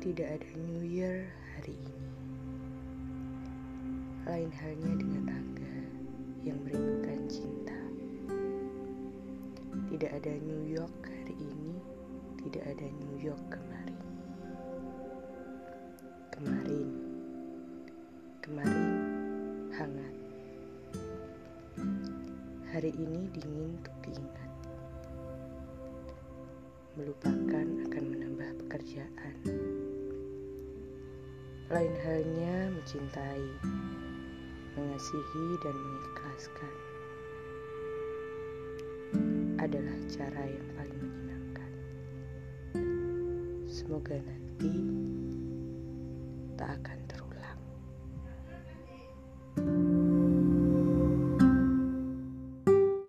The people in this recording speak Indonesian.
Tidak ada New Year hari ini. Lain halnya dengan raga yang merindukan cinta. Tidak ada New York hari ini, tidak ada New York kemarin. Kemarin, kemarin hangat. Hari ini dingin untuk diingat. Melupakan akan menambah pekerjaan. Lain halnya mencintai, mengasihi, dan mengikhlaskan adalah cara yang paling menyenangkan. Semoga nanti tak akan